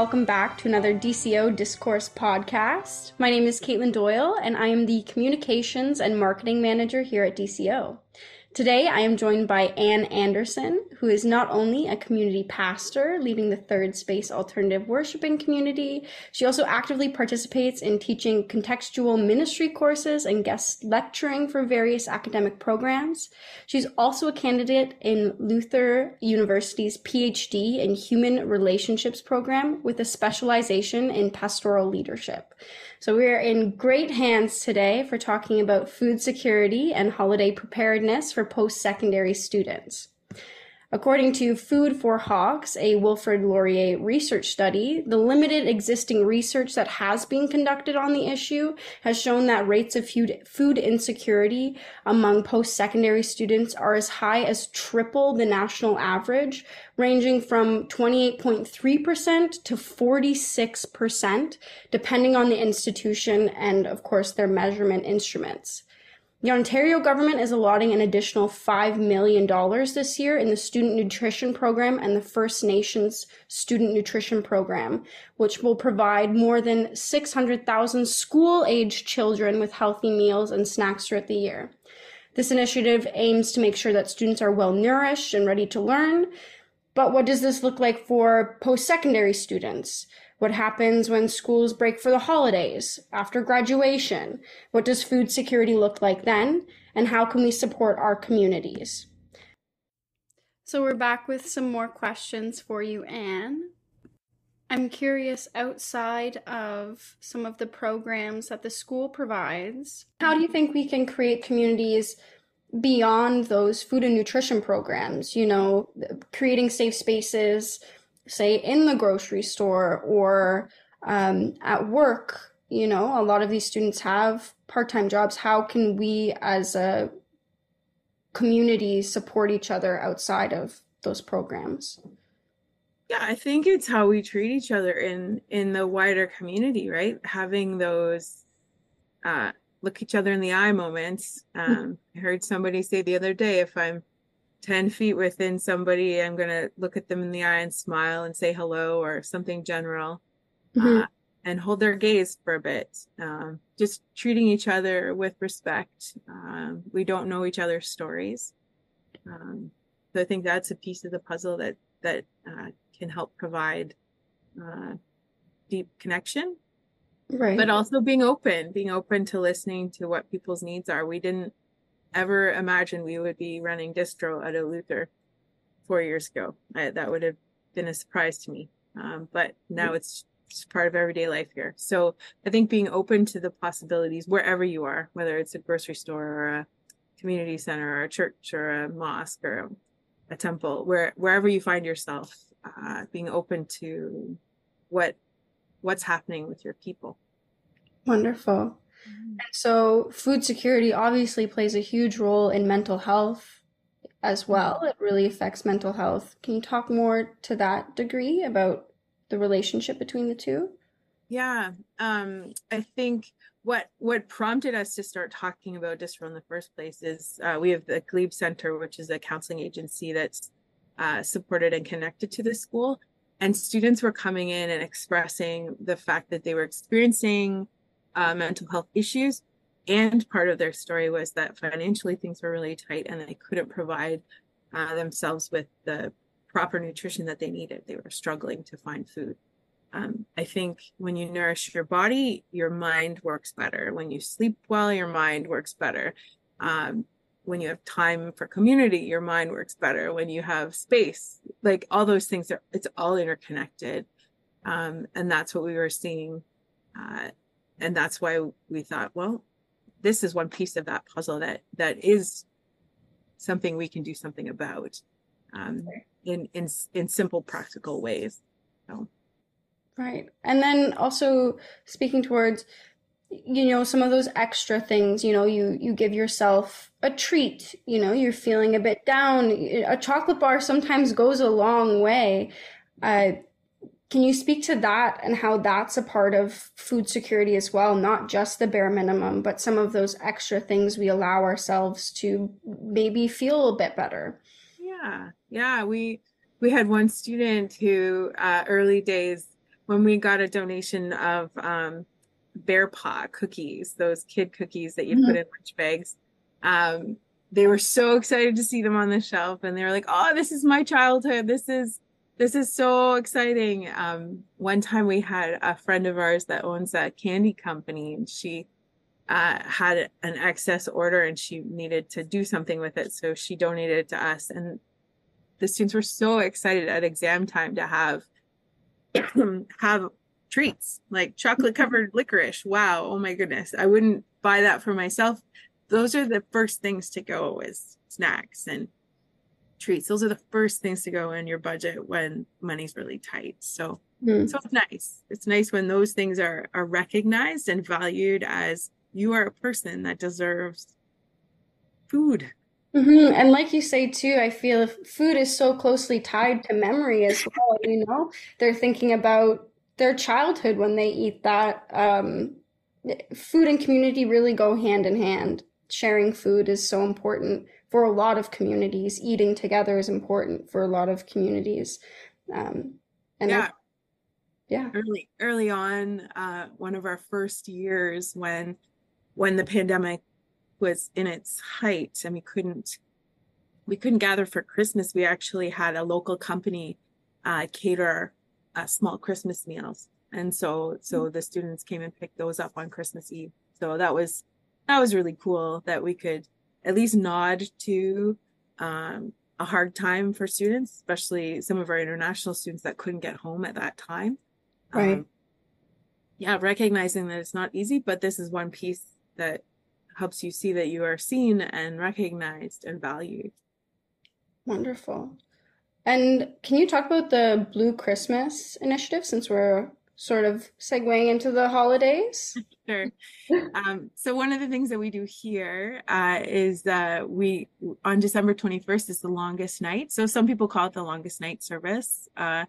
Welcome back to another DCO Discourse podcast. My name is Katelyn Doyle, and I am the Communications and Marketing Manager here at DCO. Today, I am joined by Anne Anderson, who is not only a community pastor leading the Third Space Alternative Worshiping community, she also actively participates in teaching contextual ministry courses and guest lecturing for various academic programs. She's also a candidate in Luther University's PhD in Human Relationships program with a specialization in pastoral leadership. So we're in great hands today for talking about food security and holiday preparedness for post-secondary students. According to Food for Hawks, a Wilfrid Laurier research study, the limited existing research that has been conducted on the issue has shown that rates of food, food insecurity among post secondary students are as high as triple the national average, ranging from 28.3% to 46%, depending on the institution and, of course, their measurement instruments. The Ontario government is allotting an additional $5 million this year in the Student Nutrition Program and the First Nations Student Nutrition Program, which will provide more than 600,000 school aged children with healthy meals and snacks throughout the year. This initiative aims to make sure that students are well nourished and ready to learn. But what does this look like for post secondary students? What happens when schools break for the holidays, after graduation? What does food security look like then? And how can we support our communities? So, we're back with some more questions for you, Anne. I'm curious outside of some of the programs that the school provides, how do you think we can create communities beyond those food and nutrition programs? You know, creating safe spaces say in the grocery store or um, at work you know a lot of these students have part-time jobs. How can we as a community support each other outside of those programs? Yeah i think it's how we treat each other in in the wider community right? Having those uh look each other in the eye moments. Um i heard somebody say the other day if i'm 10 feet within somebody, I'm going to look at them in the eye and smile and say hello or something general mm-hmm. uh, and hold their gaze for a bit. Um, just treating each other with respect. Um, we don't know each other's stories. Um, so I think that's a piece of the puzzle that, that uh, can help provide uh, deep connection. Right. But also being open, being open to listening to what people's needs are. We didn't ever imagine we would be running distro at a Luther four years ago. I, that would have been a surprise to me. Um, but now it's just part of everyday life here. So I think being open to the possibilities wherever you are, whether it's a grocery store or a community center or a church or a mosque or a temple, where wherever you find yourself, uh, being open to what what's happening with your people. Wonderful. Mm-hmm. And so, food security obviously plays a huge role in mental health as mm-hmm. well. It really affects mental health. Can you talk more to that degree about the relationship between the two? Yeah, um, I think what what prompted us to start talking about distro in the first place is uh, we have the Glebe Center, which is a counseling agency that's uh, supported and connected to the school, and students were coming in and expressing the fact that they were experiencing uh, mental health issues. And part of their story was that financially things were really tight and they couldn't provide uh, themselves with the proper nutrition that they needed. They were struggling to find food. um, I think when you nourish your body, your mind works better. When you sleep well, your mind works better. Um, when you have time for community, your mind works better. When you have space, like all those things are, it's all interconnected. Um, and that's what we were seeing. Uh, and that's why we thought, well, this is one piece of that puzzle that that is something we can do something about um, in in in simple practical ways. So. Right. And then also speaking towards you know some of those extra things you know you you give yourself a treat you know you're feeling a bit down a chocolate bar sometimes goes a long way uh, can you speak to that and how that's a part of food security as well not just the bare minimum but some of those extra things we allow ourselves to maybe feel a bit better yeah yeah we we had one student who uh, early days when we got a donation of um, bear paw cookies, those kid cookies that you mm-hmm. put in lunch bags, um, they were so excited to see them on the shelf, and they were like, "Oh, this is my childhood. This is this is so exciting." Um, one time we had a friend of ours that owns a candy company, and she uh, had an excess order, and she needed to do something with it, so she donated it to us, and the students were so excited at exam time to have have treats like chocolate covered licorice. Wow. Oh my goodness. I wouldn't buy that for myself. Those are the first things to go is snacks and treats. Those are the first things to go in your budget when money's really tight. So mm. so it's nice. It's nice when those things are are recognized and valued as you are a person that deserves food Mm-hmm. And like you say too, I feel food is so closely tied to memory as well. You know, they're thinking about their childhood when they eat that. Um, food and community really go hand in hand. Sharing food is so important for a lot of communities. Eating together is important for a lot of communities. Um, and yeah. I, yeah. Early early on, uh, one of our first years when when the pandemic was in its height and we couldn't we couldn't gather for christmas we actually had a local company uh, cater uh, small christmas meals and so so mm. the students came and picked those up on christmas eve so that was that was really cool that we could at least nod to um, a hard time for students especially some of our international students that couldn't get home at that time right um, yeah recognizing that it's not easy but this is one piece that helps you see that you are seen and recognized and valued. Wonderful. And can you talk about the Blue Christmas initiative since we're sort of segueing into the holidays? Sure. um, so one of the things that we do here uh, is that we on December 21st is the longest night. So some people call it the longest night service. Uh,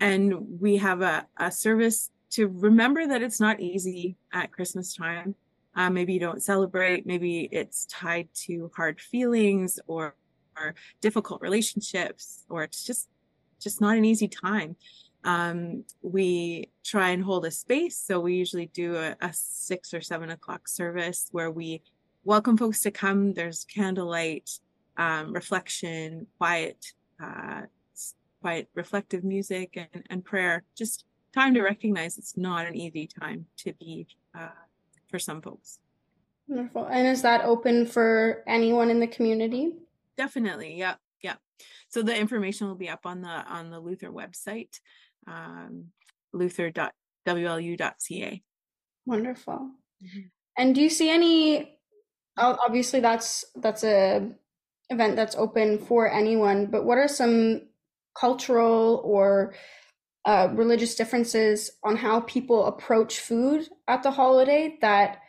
and we have a, a service to remember that it's not easy at Christmas time. Uh, maybe you don't celebrate. Maybe it's tied to hard feelings or, or difficult relationships, or it's just just not an easy time. Um, we try and hold a space. So we usually do a, a six or seven o'clock service where we welcome folks to come. There's candlelight, um, reflection, quiet, uh, quiet, reflective music, and, and prayer. Just time to recognize it's not an easy time to be uh, for some folks. Wonderful. And is that open for anyone in the community? Definitely. Yeah. Yeah. So the information will be up on the on the Luther website, um, luther.wlu.ca. Wonderful. Mm-hmm. And do you see any? Obviously, that's that's a event that's open for anyone. But what are some cultural or uh, religious differences on how people approach food at the holiday that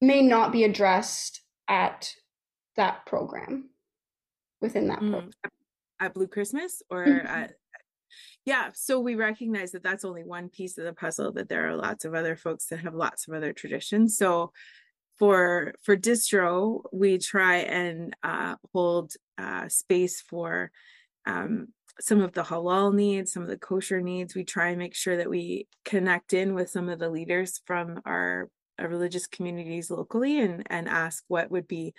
may not be addressed at that program within that mm. program. at blue christmas or mm-hmm. at yeah so we recognize that that's only one piece of the puzzle that there are lots of other folks that have lots of other traditions so for for distro we try and uh, hold uh, space for um, some of the halal needs, some of the kosher needs. We try and make sure that we connect in with some of the leaders from our, our religious communities locally and, and ask what would be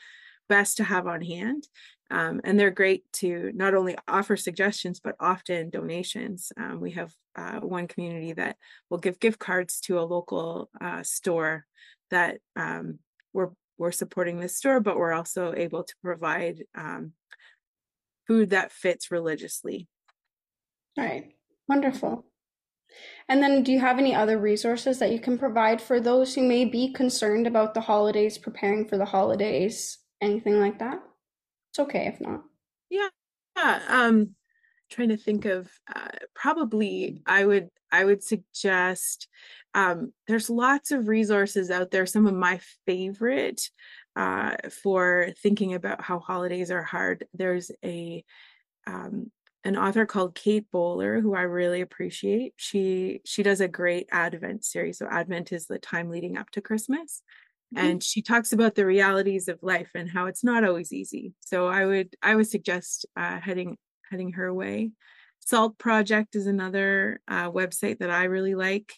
best to have on hand. Um, and they're great to not only offer suggestions, but often donations. Um, we have uh, one community that will give gift cards to a local uh, store that um, we're, we're supporting this store, but we're also able to provide um, food that fits religiously. Right. Wonderful. And then, do you have any other resources that you can provide for those who may be concerned about the holidays, preparing for the holidays, anything like that? It's okay if not. Yeah. yeah. Um, trying to think of uh, probably I would I would suggest um, there's lots of resources out there. Some of my favorite uh, for thinking about how holidays are hard. There's a um, an author called Kate Bowler who I really appreciate. She she does a great Advent series. So Advent is the time leading up to Christmas. Mm-hmm. And she talks about the realities of life and how it's not always easy. So I would I would suggest uh, heading heading her way. Salt Project is another uh, website that I really like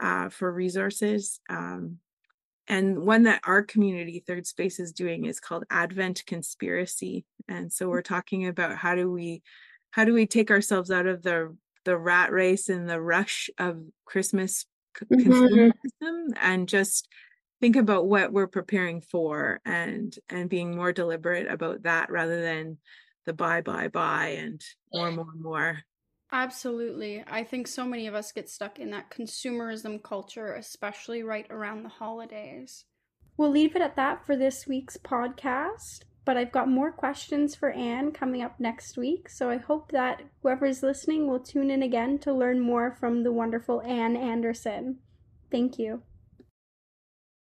uh, for resources. Um, and one that our community third space is doing is called advent conspiracy and so we're talking about how do we how do we take ourselves out of the the rat race and the rush of christmas mm-hmm. and just think about what we're preparing for and and being more deliberate about that rather than the buy buy buy and more more more Absolutely. I think so many of us get stuck in that consumerism culture, especially right around the holidays. We'll leave it at that for this week's podcast, but I've got more questions for Anne coming up next week, so I hope that whoever's listening will tune in again to learn more from the wonderful Anne Anderson. Thank you.